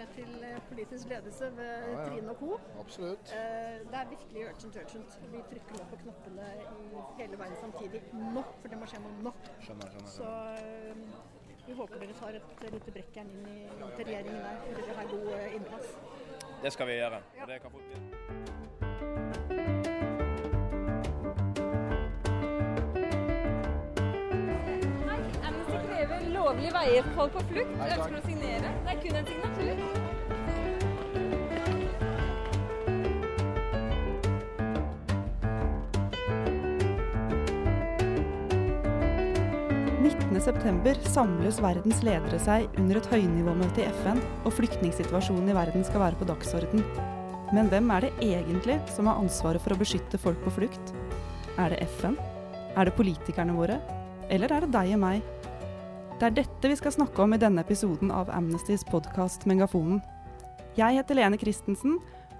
med til eh, politisk ledelse ved Ja, ja. Trine og co. Absolutt. Eh, Det er virkelig urgent, urgent. Vi trykker nå på knappene i hele verden samtidig. Nå, for det må skje noe nå. Skjønner, skjønner. Så skjønner. eh, vi håper dere tar et lite brekkjern inn i, regjeringen der, for dere har god innpass. Det skal vi gjøre. Ja. Og det kan fort bli. Krever lovlige veier folk på flukt. Hei. Ønsker du å signere? Det er kun en signatur. 19.9 samles verdens ledere seg under et høynivåmøte i FN, og flyktningsituasjonen i verden skal være på dagsorden. Men hvem er det egentlig som har ansvaret for å beskytte folk på flukt? Er det FN? Er det politikerne våre? Eller er det deg og meg? Det er dette vi skal snakke om i denne episoden av Amnestys podkast Megafonen. Jeg heter Lene Christensen,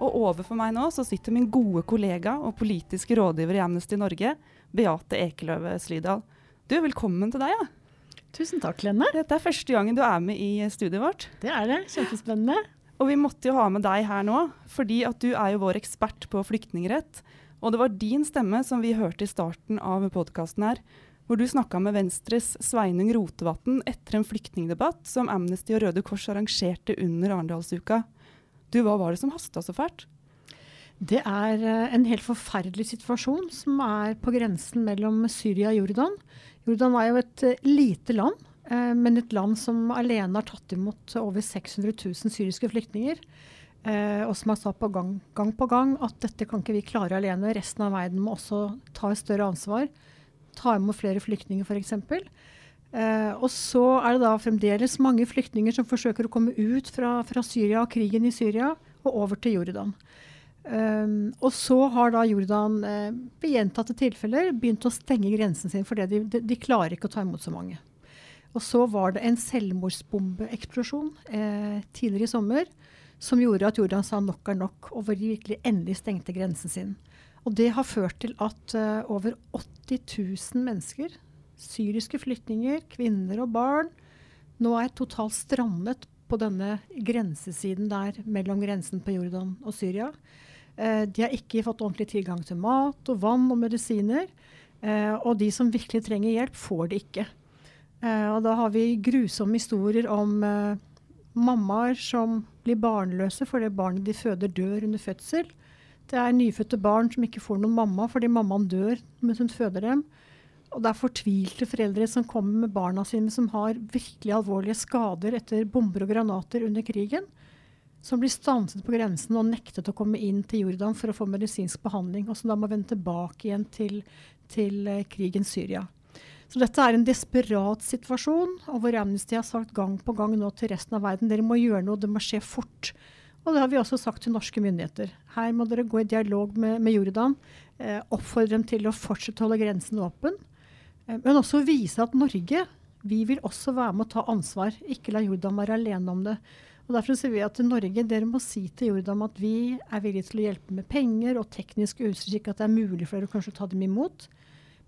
og overfor meg nå så sitter min gode kollega og politiske rådgiver i Amnesty Norge, Beate Ekeløve Slydal. Du, velkommen til deg. Ja. Tusen takk, Lenne. Dette er første gangen du er med i studiet vårt. Det er det. Kjempespennende. Og vi måtte jo ha med deg her nå, fordi at du er jo vår ekspert på flyktningrett. Og det var din stemme som vi hørte i starten av podkasten her, hvor du snakka med Venstres Sveinung Rotevatn etter en flyktningdebatt som Amnesty og Røde Kors arrangerte under Arendalsuka. Du, hva var det som hasta så fælt? Det er eh, en helt forferdelig situasjon som er på grensen mellom Syria og Jordan. Jordan er jo et eh, lite land, eh, men et land som alene har tatt imot over 600 000 syriske flyktninger. Og som har sagt på gang, gang på gang at dette kan ikke vi klare alene. Resten av verden må også ta et større ansvar. Ta imot flere flyktninger, f.eks. Eh, og så er det da fremdeles mange flyktninger som forsøker å komme ut fra, fra Syria og krigen i Syria og over til Jordan. Um, og så har da Jordan eh, ved gjentatte tilfeller begynt å stenge grensen sin fordi de, de, de klarer ikke å ta imot så mange. Og så var det en selvmordsbombeeksplosjon eh, tidligere i sommer som gjorde at Jordan sa nok er nok, og hvor de virkelig endelig stengte grensen sin. Og det har ført til at eh, over 80 000 mennesker, syriske flyktninger, kvinner og barn, nå er totalt strandet på denne grensesiden der mellom grensen på Jordan og Syria. Eh, de har ikke fått ordentlig tilgang til mat og vann og medisiner. Eh, og de som virkelig trenger hjelp, får det ikke. Eh, og da har vi grusomme historier om eh, mammaer som blir barnløse fordi barnet de føder dør under fødsel. Det er nyfødte barn som ikke får noen mamma fordi mammaen dør mens hun føder dem. Og det er fortvilte foreldre som kommer med barna sine som har virkelig alvorlige skader etter bomber og granater under krigen. Som blir stanset på grensen og nektet å komme inn til Jordan for å få medisinsk behandling. Og som da må vende tilbake igjen til, til eh, krigens Syria. Så dette er en desperat situasjon, og hvor Amnesty har sagt gang på gang nå til resten av verden dere må gjøre noe, det må skje fort. Og det har vi også sagt til norske myndigheter. Her må dere gå i dialog med, med Jordan. Eh, oppfordre dem til å fortsette å holde grensen åpen. Eh, men også vise at Norge vi vil også være med å ta ansvar. Ikke la Jordan være alene om det. Og Derfor sier vi at Norge, dere må si til Jordan at vi er villige til å hjelpe med penger og teknisk utstyr, slik at det er mulig for dere å kanskje ta dem imot.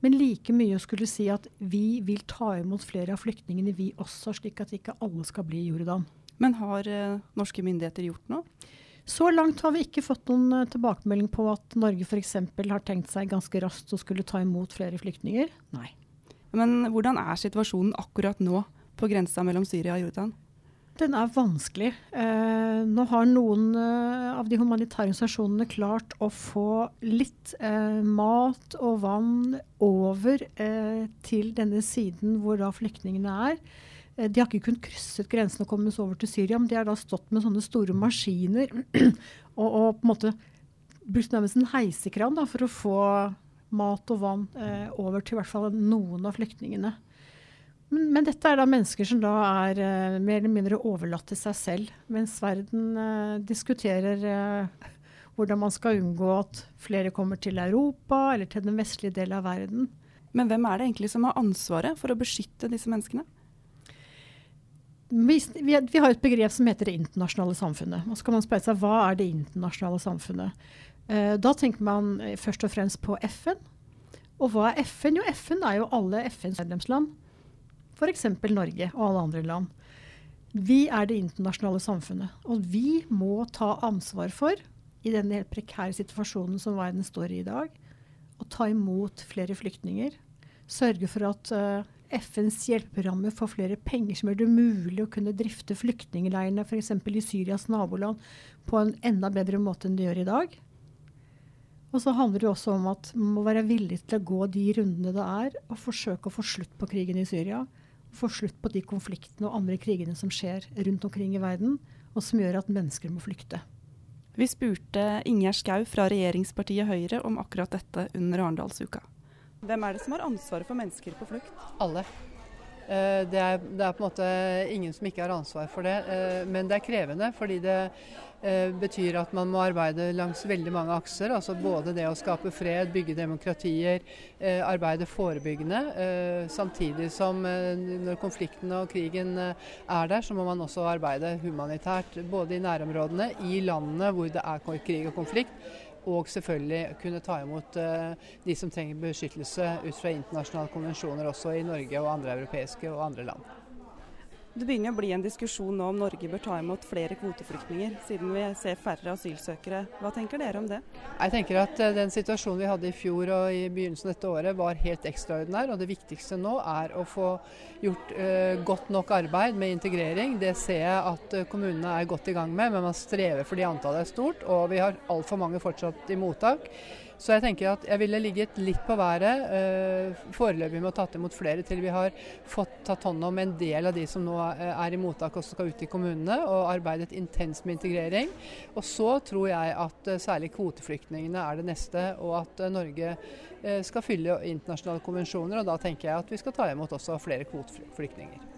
Men like mye å skulle si at vi vil ta imot flere av flyktningene, vi også, slik at ikke alle skal bli i Jordan. Men har eh, norske myndigheter gjort noe? Så langt har vi ikke fått noen eh, tilbakemelding på at Norge f.eks. har tenkt seg ganske raskt å skulle ta imot flere flyktninger. Nei. Men hvordan er situasjonen akkurat nå på grensa mellom Syria og Jordan? Den er vanskelig. Eh, nå har noen eh, av de humanitære organisasjonene klart å få litt eh, mat og vann over eh, til denne siden hvor da flyktningene er. Eh, de har ikke kunnet krysset grensen og kommet over til Syria, men de har da stått med sånne store maskiner og, og på en måte brukt nærmest en heisekran da, for å få mat og vann eh, over til i hvert fall noen av flyktningene. Men, men dette er da mennesker som da er eh, mer eller mindre overlatt til seg selv, mens verden eh, diskuterer eh, hvordan man skal unngå at flere kommer til Europa eller til den vestlige delen av verden. Men hvem er det egentlig som har ansvaret for å beskytte disse menneskene? Vi, vi, har et begrep som heter det internasjonale samfunnet. Og så kan man spørre seg hva er det internasjonale samfunnet? Eh, da tenker man eh, først og fremst på FN. Og hva er FN? Jo, FN er jo alle FNs medlemsland. F.eks. Norge og alle andre land. Vi er det internasjonale samfunnet, og vi må ta ansvar for, i denne helt prekære situasjonen som verden står i i dag, å ta imot flere flyktninger. Sørge for at uh, FNs hjelpeprogram får flere penger som gjør det mulig å kunne drifte flyktningleirene f.eks. i Syrias naboland på en enda bedre måte enn de gjør i dag. Og så handler det også om at man må være villig til å gå de rundene det er, og forsøke å få slutt på krigen i Syria få slutt på de konfliktene og andre krigene som skjer rundt omkring i verden, og som gjør at mennesker må flykte. Vi spurte Ingjerd Schou fra regjeringspartiet Høyre om akkurat dette under Arendalsuka. Hvem er det som har ansvaret for mennesker på flukt? Alle. Eh, det er, det er, på en måte ingen som ikke har ansvar for det. Eh, men det er krevende, fordi det eh, betyr at man må arbeide langs veldig mange akser. altså Både det å skape fred, bygge demokratier, arbeide forebyggende. Samtidig som når konflikten og krigen er der, så må man også arbeide humanitært. Både i nærområdene, i landene hvor det er krig og konflikt og selvfølgelig kunne ta imot uh, de som trenger beskyttelse ut fra internasjonale konvensjoner også i Norge og andre europeiske og andre land. Det begynner å bli en diskusjon nå om Norge bør ta imot flere kvoteflyktninger, siden vi ser færre asylsøkere. Hva tenker dere om det? Jeg tenker at uh, Den situasjonen vi hadde i fjor og i begynnelsen av dette året var helt ekstraordinær. og Det viktigste nå er å få gjort uh, godt nok arbeid med integrering. Det ser jeg at uh, kommunene er godt i gang med, men man strever fordi antallet er stort. Og vi har altfor mange fortsatt i mottak. Så jeg tenker at jeg ville ligget litt på været uh, foreløpig med å tatt imot flere til vi har fått tatt hånd om en del av de som nå eh, er i mottak og skal ut i kommunene, og arbeidet intenst med integrering. Og så tror jeg at uh, særlig kvoteflyktningene er det neste, og at Norge skal fylle internasjonale konvensjoner. Og da tenker jeg at vi skal ta imot også flere kvoteflyktninger.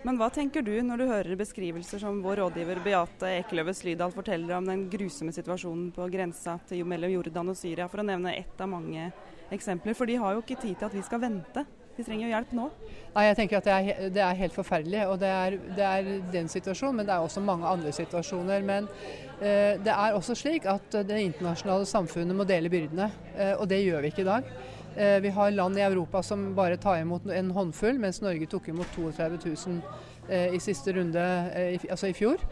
Men hva tenker du når du hører beskrivelser som vår rådgiver Beate Ekeløves Slydal forteller om den grusomme situasjonen på grensa til, mellom Jordan og Syria, for å nevne ett av mange eksempler? For de har jo ikke tid til at vi skal vente. De trenger jo hjelp nå. Nei, jeg tenker at det er, det er helt forferdelig. og det er, det er, den situasjonen, men det er også mange andre situasjoner. Men eh, det er også slik at det internasjonale samfunnet må dele byrdene. Eh, og det gjør vi ikke i dag. Eh, vi har land i Europa som bare tar imot en håndfull, mens Norge tok imot 32 000 eh, i siste runde, eh, altså i fjor.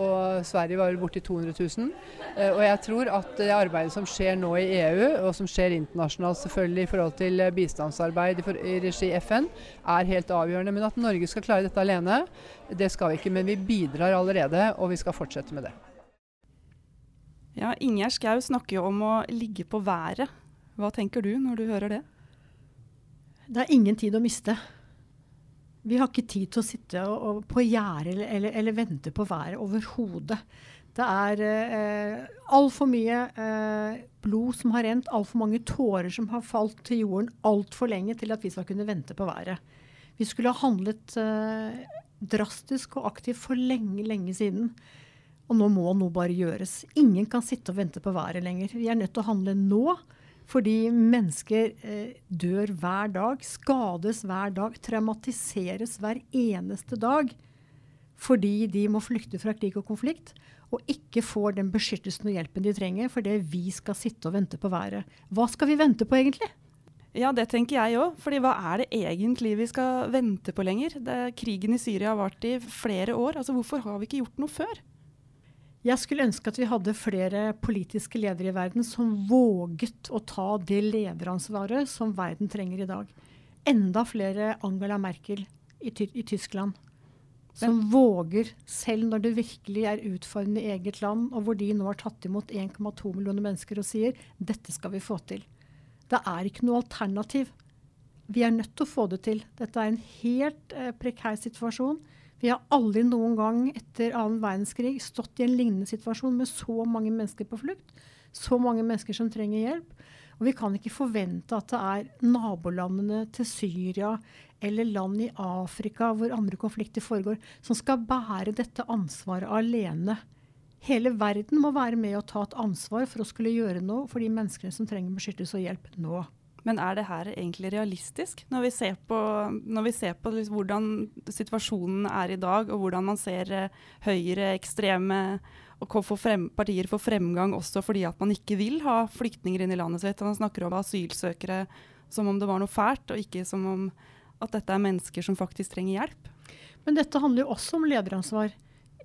Og Sverige var borti 200 000. Og jeg tror at det arbeidet som skjer nå i EU, og som skjer internasjonalt selvfølgelig i forhold til bistandsarbeid i regi FN, er helt avgjørende. Men at Norge skal klare dette alene, det skal vi ikke. Men vi bidrar allerede, og vi skal fortsette med det. Ja, Ingjerd Schou snakker jo om å ligge på været hva tenker du når du hører det? Det er ingen tid å miste. Vi har ikke tid til å sitte og, og på gjerdet eller, eller, eller, vente på været overhodet. Det er eh, altfor mye eh, blod som har rent, altfor mange tårer som har falt til jorden altfor lenge til at vi skal kunne vente på været. Vi skulle ha handlet eh, drastisk og aktivt for lenge, lenge siden. Og nå må noe bare gjøres. Ingen kan sitte og vente på været lenger. Vi er nødt til å handle nå. Fordi mennesker eh, dør hver dag, skades hver dag, traumatiseres hver eneste dag. Fordi de må flykte fra krig og konflikt og ikke får den beskyttelsen og hjelpen de trenger fordi vi skal sitte og vente på været. Hva skal vi vente på egentlig? Ja, det tenker jeg òg. Fordi hva er det egentlig vi skal vente på lenger? Det, krigen i Syria har vart i flere år. Altså Hvorfor har vi ikke gjort noe før? Jeg skulle ønske at vi hadde flere politiske ledere i verden som våget å ta det lederansvaret som verden trenger i dag. Enda flere Angela Merkel i, Ty i Tyskland. Som Men, våger, selv når det virkelig er utfordrende i eget land, og hvor de nå har tatt imot 1,2 millioner mennesker og sier dette skal vi få til. Det er ikke noe alternativ. Vi er nødt til å få det til. Dette er en helt eh, prekær situasjon. Vi har aldri noen gang etter annen verdenskrig stått i en lignende situasjon med så mange mennesker på flukt. Så mange mennesker som trenger hjelp. Og vi kan ikke forvente at det er nabolandene til Syria eller land i Afrika hvor andre konflikter foregår, som skal bære dette ansvaret alene. Hele verden må være med og ta et ansvar for å skulle gjøre noe for de menneskene som trenger beskyttelse og hjelp nå. Men er det her egentlig realistisk, når vi ser på, vi ser på hvordan situasjonen er i dag, og hvordan man ser uh, høyre ekstreme og frem, partier får fremgang også fordi at man ikke vil ha flyktninger inn i landet sitt. Man snakker om asylsøkere som om det var noe fælt, og ikke som om at dette er mennesker som faktisk trenger hjelp. Men dette handler jo også om lederansvar.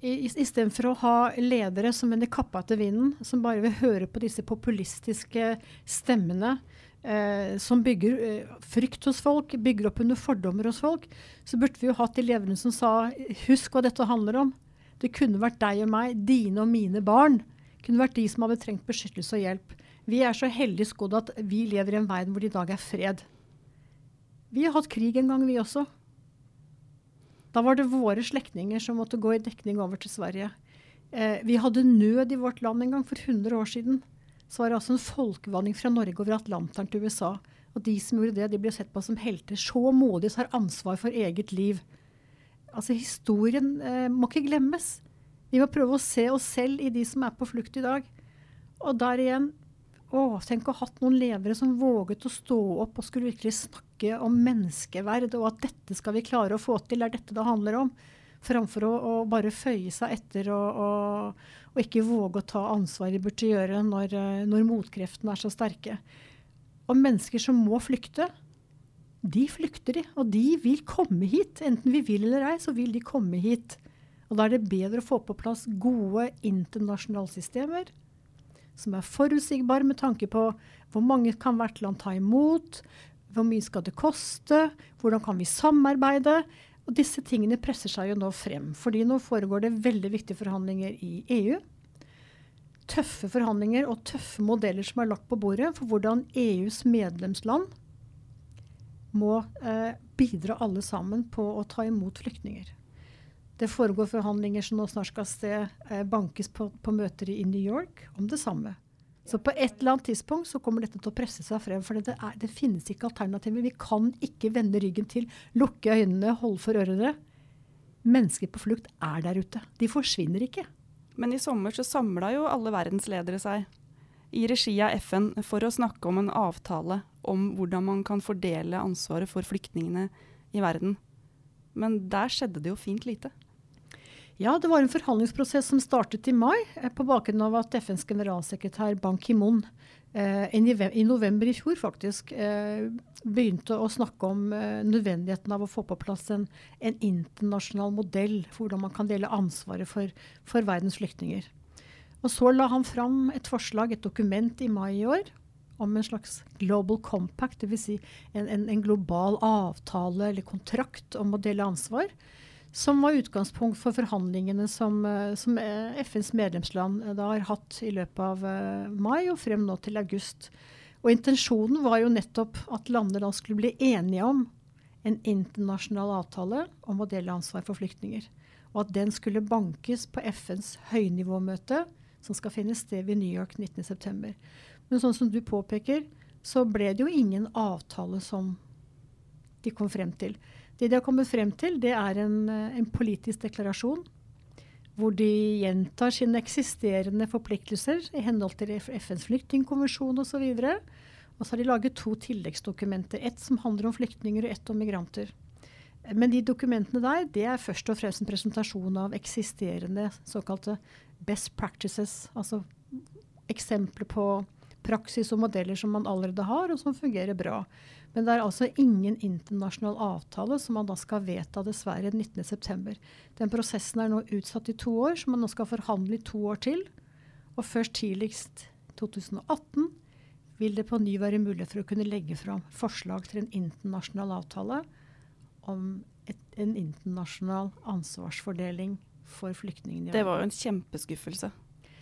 Istedenfor å ha ledere som vender kappa etter vinden, som bare vil høre på disse populistiske stemmene eh, som bygger eh, frykt hos folk, bygger opp under fordommer hos folk, så burde vi jo hatt de lederne som sa husk hva dette handler om. Det kunne vært deg og meg, dine og mine barn. Det kunne vært de som hadde trengt beskyttelse og hjelp. Vi er så heldig skodd at vi lever i en verden hvor det i dag er fred. Vi har hatt krig en gang, vi også. Da var det våre slektninger som måtte gå i dekning over til Sverige. Eh, vi hadde nød i vårt land en gang for 100 år siden. Så var det altså en folkevandring fra Norge over Atlanteren til USA. Og de som gjorde det, de ble sett på som helter. Så modige som har ansvar for eget liv. Altså Historien eh, må ikke glemmes. Vi må prøve å se oss selv i de som er på flukt i dag. Og der igjen å, Tenk å ha hatt noen ledere som våget å stå opp og skulle virkelig snakke om menneskeverd, og at dette skal vi klare å få til, er dette det handler om. Framfor å, å bare føye seg etter og, og, og, ikke våge å ta ansvar de burde gjøre når, når motkreftene er så sterke. Og mennesker som må flykte, de flykter de. Og de vil komme hit. Enten vi vil eller ei, så vil de komme hit. Og da er det bedre å få på plass gode internasjonale systemer som er forutsigbare med tanke på hvor mange kan hvert land ta imot, hvor mye skal det koste, hvordan kan vi samarbeide. Og disse tingene presser seg jo nå frem, fordi nå foregår det veldig viktige forhandlinger i EU. Tøffe forhandlinger og tøffe modeller som er lagt på bordet for hvordan EUs medlemsland må eh, bidra alle sammen på å ta imot flyktninger. Det foregår forhandlinger som nå snart skal se, eh, bankes på, på, møter i New York om det samme. Så på et eller annet tidspunkt så kommer dette til å presse seg frem. For det, er, det finnes ikke alternativer. Vi kan ikke vende ryggen til, lukke øynene, holde for ørene. Mennesker på flukt er der ute. De forsvinner ikke. Men i sommer så samla jo alle verdensledere seg i regi av FN for å snakke om en avtale om hvordan man kan fordele ansvaret for flyktningene i verden. Men der skjedde det jo fint lite. Ja, det var en forhandlingsprosess som startet i mai, eh, på bakgrunn av at FNs generalsekretær Ban Ki-moon eh, i november i fjor faktisk eh, begynte å snakke om nødvendigheten av å få på plass en, en, internasjonal modell for hvordan man kan dele ansvaret for, for verdens flyktninger. Og så la han fram et forslag, et dokument, i mai i år om en slags global compact, dvs. Si en, en, en global avtale eller kontrakt om å dele ansvar som var utgangspunkt for forhandlingene som, eh, som eh, FNs medlemsland eh, da har hatt i løpet av mai og frem nå til august. Og Intensjonen var jo nettopp at landene da skulle bli enige om en internasjonal avtale om å dele ansvar for flyktninger. Og at den skulle bankes på FNs høynivåmøte som skal finne sted i New York 19.9. Men sånn som du påpeker, så ble det jo ingen avtale som de kom frem til. Det de har kommet frem til, det er en, eh, en politisk deklarasjon hvor de gjentar sine eksisterende forpliktelser i henhold til FNs flyktningkonvensjon osv. Og så har de laget to tilleggsdokumenter. Ett som handler om flyktninger, og ett om migranter. Men de dokumentene der det er først og fremst en presentasjon av eksisterende såkalte best practices. Altså eksempler på praksis og modeller som man allerede har, og som fungerer bra. Men det er altså ingen internasjonal avtale som man da skal vedta dessverre 19.9. Den prosessen er nå utsatt i to år, så man nå skal forhandle i to år til. Og først tidligst 2018 vil det på ny være mulig for å kunne legge fram forslag til en internasjonal avtale om et, en internasjonal ansvarsfordeling for flyktningene. Det var jo en kjempeskuffelse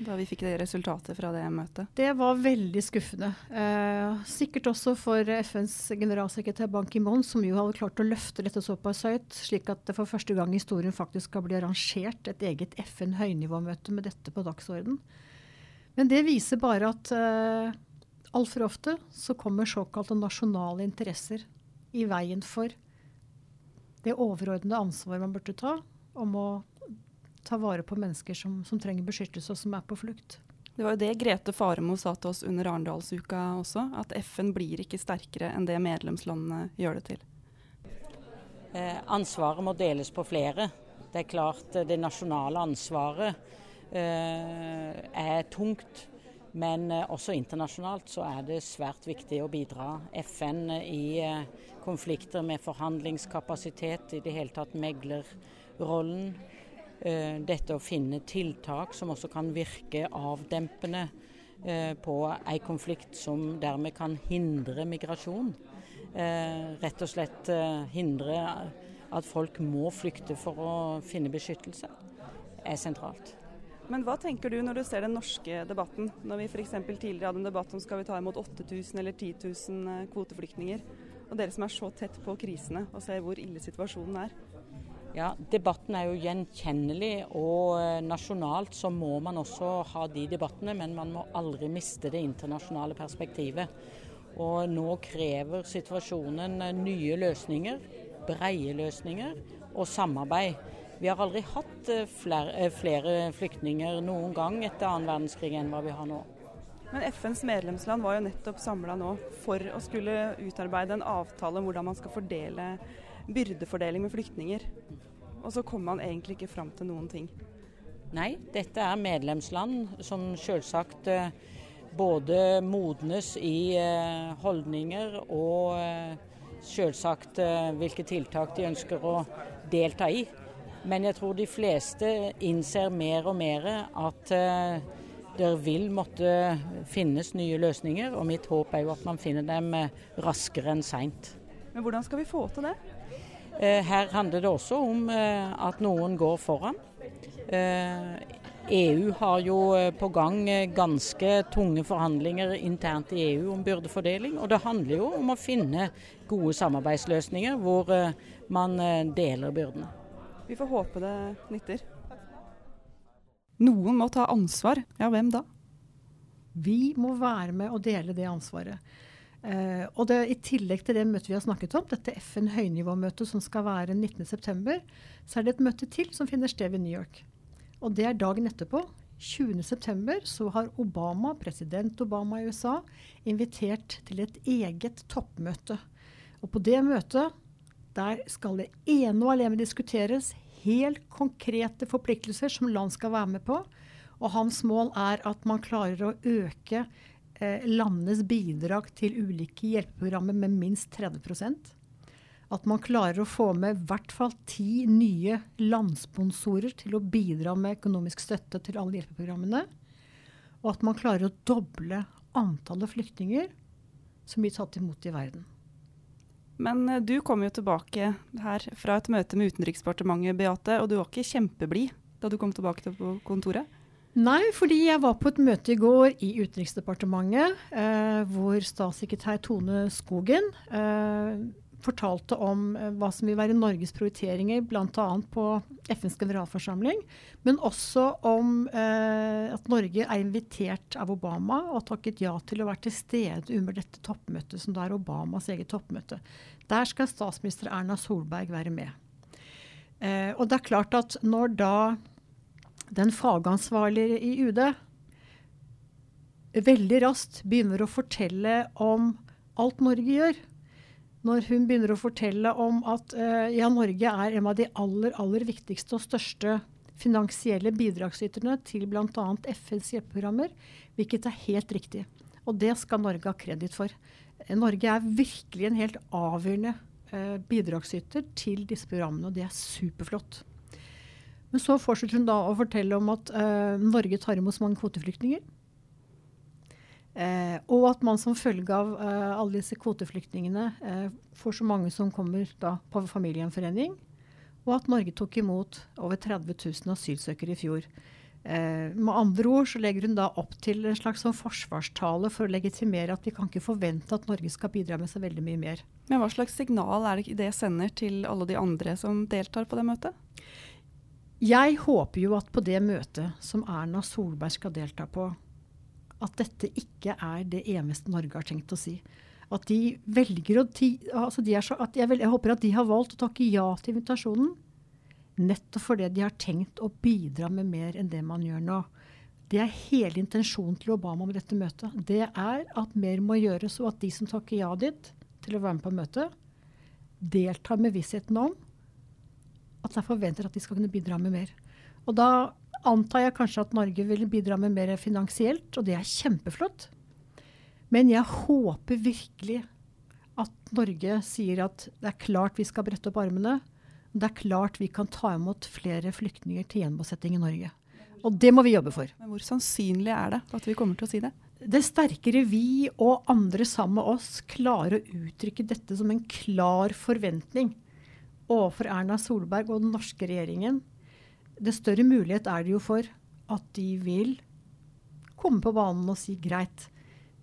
da vi fikk det resultatet fra det møtet? Det var veldig skuffende. Eh, sikkert også for FNs generalsekretær Ban Ki-moon, som jo hadde klart å løfte dette såpass høyt, slik at det for første gang i historien faktisk skal bli arrangert et eget FN-høynivåmøte med dette på dagsorden. Men det viser bare at eh, altfor ofte så kommer såkalte nasjonale interesser i veien for det overordnede ansvaret man burde ta om å ta vare på mennesker som, som, trenger beskyttelse og som er på flukt. Det var jo det Grete Faremo sa til oss under Arendalsuka også, at FN blir ikke sterkere enn det medlemslandene gjør det til. Eh, ansvaret må deles på flere. Det er klart eh, det nasjonale ansvaret eh, er tungt. Men eh, også internasjonalt så er det svært viktig å bidra. FN i eh, konflikter med forhandlingskapasitet, i det hele tatt meglerrollen. Eh, dette å finne tiltak som også kan virke avdempende på ei konflikt som dermed kan hindre migrasjon. Rett og slett hindre at folk må flykte for å finne beskyttelse, er sentralt. Men hva tenker du når du ser den norske debatten, når vi f.eks. tidligere hadde en debatt om skal vi ta imot 8000 eller 10 000 eh, kvoteflyktninger, og dere som er så tett på krisene og ser hvor ille situasjonen er? Ja, Debatten er jo gjenkjennelig, og eh, nasjonalt så må man også ha de debattene, men man må aldri miste det internasjonale perspektivet. Og nå krever situasjonen eh, nye løsninger, breie løsninger og samarbeid. Vi har aldri hatt eh, flere, flere flyktninger noen gang etter annen verdenskrig enn hva vi har nå. Men FNs medlemsland var jo nettopp samla nå for å skulle utarbeide en avtale om hvordan man skal fordele byrdefordeling med flyktninger. Og så kommer man egentlig ikke fram til noen ting. Nei, dette er medlemsland som selvsagt eh, både modnes i holdninger og selvsagt hvilke tiltak de ønsker å delta i. Men jeg tror de fleste innser mer og mer at det vil måtte finnes nye løsninger. Og mitt håp er jo at man finner dem eh, raskere enn seint. Men hvordan skal vi få til det? Uh, her handler det også om uh, at noen går foran. EU e har jo på gang ganske tunge forhandlinger internt i EU om byrdefordeling. Og det handler jo om å finne gode samarbeidsløsninger hvor man deler byrdene. Vi får håpe det nytter. Noen må ta ansvar. Ja, hvem da? Vi må være med og dele det ansvaret. Eh, og det, I tillegg til det møtet vi har snakket om, dette FN høynivåmøtet som skal være 19.9., så er det et møte til som finner sted ved New York. Og det er dagen etterpå. 20.9. så har Obama, president Obama i USA invitert til et eget toppmøte. Og på det møtet der skal det ene og alene diskuteres helt konkrete forpliktelser som land skal være med på. Og hans mål er at man klarer å øke landenes bidrag til ulike hjelpeprogrammer med minst 30% At man klarer å få med i hvert fall ti nye landsponsorer til å bidra med økonomisk støtte til alle hjelpeprogrammene. Og at man klarer å doble antallet flyktninger som blir tatt imot i verden. Men eh, du kom jo tilbake her fra et møte med Utenriksdepartementet, Beate, og du var ikke kjempeblid da du kom tilbake til kontoret? Nei, fordi jeg var på et møte i går i Utenriksdepartementet eh, hvor statssekretær Tone Skogen eh, fortalte om eh, hva som vil være Norges prioriteringer bl.a. på FNs generalforsamling, men også om eh, at Norge er invitert av Obama og takket ja til å være til stede under dette toppmøtet, som da er Obamas eget toppmøte. Der skal statsminister Erna Solberg være med. Eh, og det er klart at når da den fagansvarlige i UD veldig raskt begynner å fortelle om alt Norge gjør, når hun begynner å fortelle om at uh, ja, Norge er en av de aller, aller viktigste og største finansielle bidragsyterne til bl.a. FNs hjelpeprogrammer, hvilket er helt riktig. Og det skal Norge ha kreditt for. Norge er virkelig en helt avgjørende uh, bidragsyter til disse programmene, og det er superflott. Men så fortsetter hun da å fortelle om at uh, Norge tar imot så mange kvoteflyktninger. Eh, og at man som følge av eh, alle disse kvoteflyktningene eh, får så mange som kommer da på familiegjenforening. Og at Norge tok imot over 30 000 asylsøkere i fjor. Eh, med andre ord så legger hun da opp til en slags sånn forsvarstale for å legitimere at vi kan ikke forvente at Norge skal bidra med så veldig mye mer. Men Hva slags signal er det det sender til alle de andre som deltar på det møtet? Jeg håper jo at på det møtet som Erna Solberg skal delta på, at dette ikke er det eneste Norge har tenkt å si. At de velger å altså de så, jeg, vel, jeg, håper at de har valgt å takke ja til invitasjonen nettopp fordi de har tenkt å bidra med mer enn det man gjør nå. Det er hele intensjonen til Obama med dette møtet. Det er at mer må gjøres, og at de som takker ja dit til å være med på møtet, deltar med vissheten om at jeg forventer at de skal kunne bidra med mer. Og da antar jeg kanskje at Norge vil bidra med mer finansielt, og det er kjempeflott. Men jeg håper virkelig at Norge sier at det er klart vi skal brette opp armene. Det er klart vi kan ta imot flere flyktninger til gjenbosetting i Norge. Og det må vi jobbe for. Men hvor sannsynlig er det at vi kommer til å si det? Det sterkere vi og andre sammen med oss klarer å uttrykke dette som en klar forventning overfor Erna Solberg og den norske regjeringen, det større mulighet er det jo for at de vil komme på banen og si greit,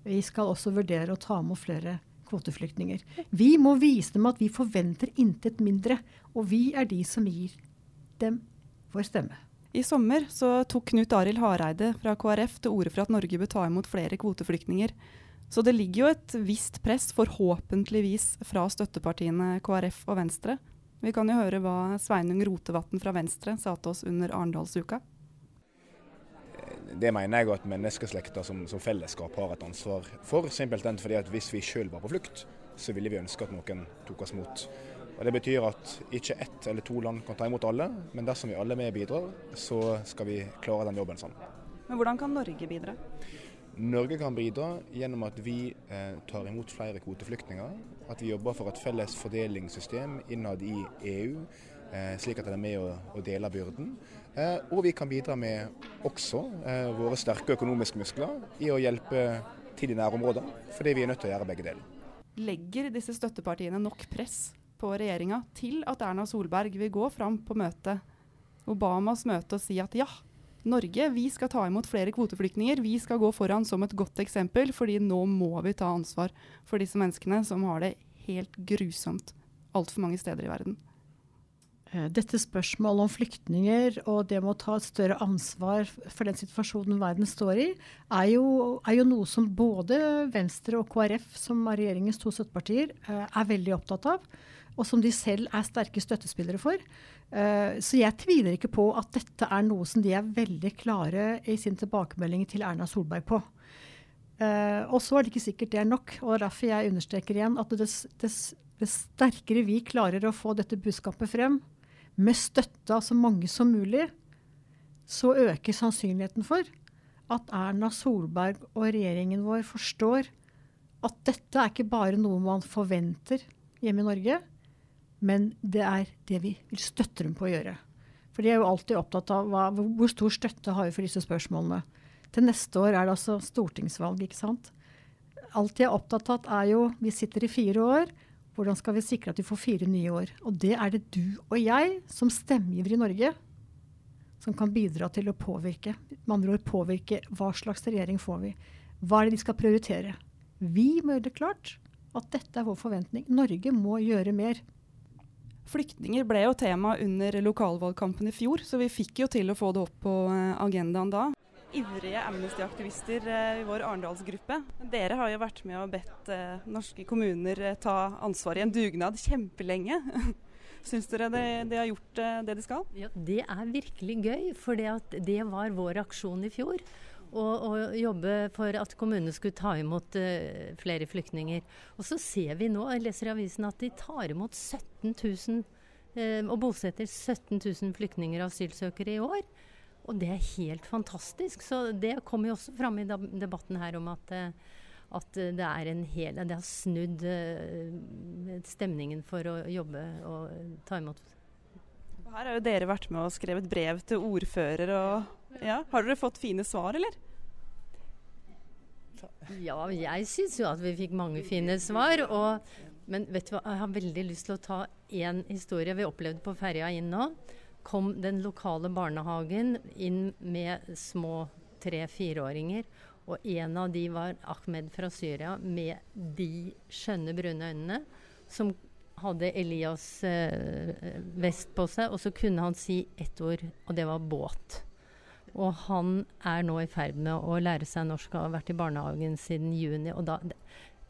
vi skal også vurdere å ta med flere kvoteflyktninger. Vi må vise dem at vi forventer intet mindre, og vi er de som gir dem vår stemme. I sommer så tok Knut Arild Hareide fra KrF til orde for at Norge bør ta imot flere kvoteflyktninger. Så det ligger jo et visst press, forhåpentligvis, fra støttepartiene KrF og Venstre. Vi kan jo høre hva Sveinung Rotevatn fra Venstre sa til oss under Arendalsuka. Det mener jeg at menneskeslekta som, som, fellesskap har et ansvar for. Simpelthen fordi at hvis vi sjøl var på flukt, så ville vi ønske at noen tok oss mot. Og Det betyr at ikke ett eller to land kan ta imot alle, men dersom vi alle med bidrar, så skal vi klare den jobben sammen. Men Hvordan kan Norge bidra? Norge kan bidra gjennom at vi eh, tar imot flere kvoteflyktninger. At vi jobber for et felles fordelingssystem innad i EU, eh, slik at det er med å, å dele byrden. Eh, og vi kan bidra med også eh, våre sterke økonomiske muskler i å hjelpe til i nærområder, fordi vi er nødt til å gjøre begge deler. Legger disse støttepartiene nok press på regjeringa til at Erna Solberg vil gå fram på møtet, Obamas møte, og si at ja, Norge, vi skal ta imot flere kvoteflyktninger. Vi skal gå foran som et godt eksempel, fordi nå må vi ta ansvar for disse menneskene som har det helt grusomt altfor mange steder i verden. Eh, dette spørsmålet om flyktninger og det med å ta et større ansvar for den situasjonen verden står i, er jo, er jo noe som både Venstre og KrF, som er regjeringens to støttepartier, eh, er veldig opptatt av. Og som de selv er sterke støttespillere for. Eh, så jeg tviler ikke på at dette er noe som de er veldig klare i sin tilbakemelding til Erna Solberg på. Og så er det ikke sikkert det er nok. og Derfor jeg understreker igjen at dess, dess, det sterkere vi klarer å få dette budskapet frem, med støtte av så mange som mulig, så øker sannsynligheten for at Erna Solberg og regjeringen vår forstår at dette er ikke bare noe man forventer hjemme i Norge, men det er det vi vil støtte dem på å gjøre. For de er jo alltid opptatt av hva, hvor stor støtte har vi for disse spørsmålene. Til neste år er det altså stortingsvalg, ikke sant. Alt de er opptatt av, er jo Vi sitter i fire år. Hvordan skal vi sikre at vi får fire nye år? Og det er det du og jeg som stemmegiver i Norge som kan bidra til å påvirke. Med andre ord påvirke hva slags regjering får vi. Hva er det de skal prioritere? Vi må gjøre det klart at dette er vår forventning. Norge må gjøre mer. Flyktninger ble jo tema under lokalvalgkampen i fjor, så vi fikk jo til å få det opp på eh, agendaen da ivrige Amnesty-aktivister eh, i vår Arendalsgruppe. Dere har jo vært med og bedt eh, norske kommuner ta ansvar i en dugnad kjempelenge. Syns dere de, de har gjort det de skal? Ja, Det er virkelig gøy, for det var vår aksjon i fjor. Å jobbe for at kommunene skulle ta imot uh, flere flyktninger. Og så ser vi nå, jeg leser i avisen, at de tar imot 17 000 uh, og bosetter 17 000 flyktninger og asylsøkere i år. Og det er helt fantastisk. Så det kommer jo også fram i debatten her om at, eh, at det er en hel Det har snudd uh, stemningen for å jobbe og ta imot. Her har jo dere vært med og skrevet brev til ordfører og ja. Har dere fått fine svar, eller? Ja, jeg syns jo at vi fikk mange fine svar. Og, men vet du hva, jeg har veldig lyst til å ta én historie vi opplevde på ferja inn nå kom den lokale barnehagen inn med små tre-fireåringer. Og en av de var Ahmed fra Syria med de skjønne, brune øynene. Som hadde Elias eh, vest på seg, og så kunne han si ett ord, og det var båt. Og han er nå i ferd med å lære seg norsk og har vært i barnehagen siden juni. og da,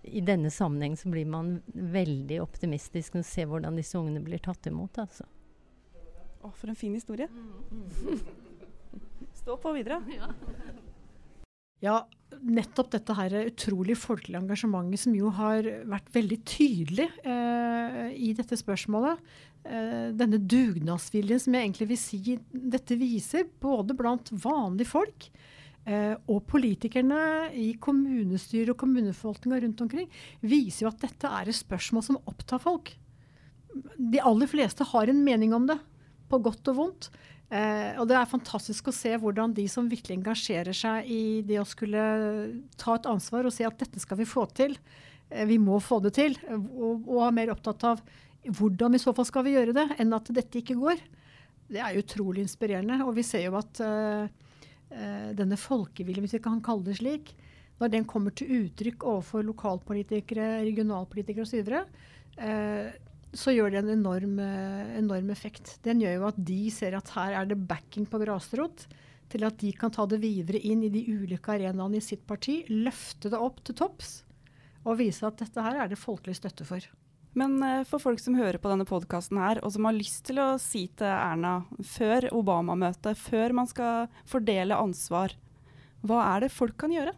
i denne sammenheng så blir man veldig optimistisk og ser hvordan disse ungene blir tatt imot. altså. Å, for en fin historie. Stå på videre. Ja. ja, nettopp dette her utrolig folkelige engasjementet som jo har vært veldig tydelig eh, i dette spørsmålet. Eh, denne dugnadsviljen som jeg egentlig vil si dette viser, både blant vanlige folk eh, og politikerne i kommunestyret og kommuneforvaltninga rundt omkring, viser jo at dette er et spørsmål som opptar folk. De aller fleste har en mening om det, på godt og vondt. Eh, og det er fantastisk å se hvordan de som virkelig engasjerer seg i det å skulle ta et ansvar og si at dette skal vi få til, eh, vi må få det til, og, og er mer opptatt av hvordan i så fall skal vi gjøre det, enn at dette ikke går. Det er utrolig inspirerende. Og vi ser jo at eh, denne folkeviljen, hvis vi kan kalle det slik, når den kommer til uttrykk overfor lokalpolitikere, regionalpolitikere osv., uh, så gjør det en enorm, eh, enorm, effekt. Den gjør jo at de ser at her er det backing på grasrot til at de kan ta det videre inn i de ulike arenaene i sitt parti, løfte det opp til topps og vise at dette her er det folkelig støtte for. Men uh, for folk som hører på denne podkasten her, og som har lyst til å si til Erna før Obama-møtet, før man skal fordele ansvar, hva er det folk kan gjøre?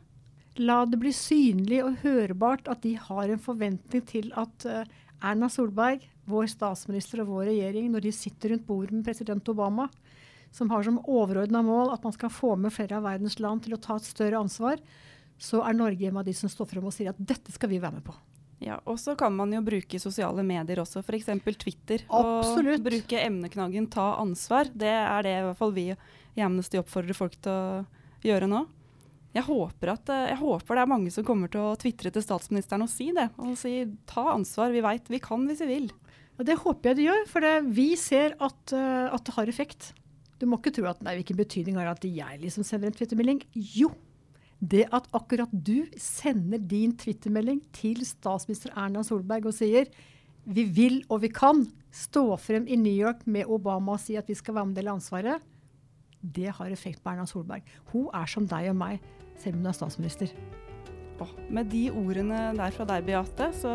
La det bli synlig og hørbart at de har en forventning til at uh, Erna Solberg, vår statsminister og vår regjering, når de sitter rundt bordet med president Obama, som har som overordna mål at man skal få med flere av verdens land til å ta et større ansvar, så er Norge en av de som står frem og sier at dette skal vi være med på. Ja, Og så kan man jo bruke sosiale medier også, f.eks. Twitter. Absolutt. Og bruke emneknaggen 'ta ansvar'. Det er det i hvert fall vi i Amnesty oppfordrer folk til å gjøre nå. Jeg håper, at, eh, jeg håper, det er mange som kommer til å tvitre til statsministeren og si det. Og si ta ansvar, vi veit vi kan hvis vi vil. Ja, det håper jeg de gjør, for det, vi ser at, uh, at, det har effekt. Du må ikke tro at nei, hvilken betydning har det at jeg liksom sender en twittermelding. Jo, det at akkurat du sender din twittermelding til statsminister Erna Solberg og sier vi vil og vi kan stå frem i New York med Obama og si at vi skal være med og dele ansvaret, det har effekt på Erna Solberg. Hun er som deg og meg selv om du er statsminister. Med de ordene der fra deg, Beate, så,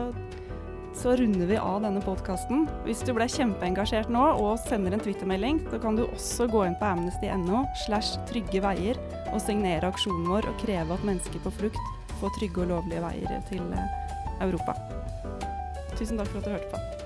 så runder vi av denne podkasten. Hvis du ble kjempeengasjert nå og sender en twittermelding, så kan du også gå inn på amnesty.no slash trygge veier og signere aksjonen vår og kreve at mennesker på flukt får trygge og lovlige veier til eh, Europa. Tusen takk for at du hørte på.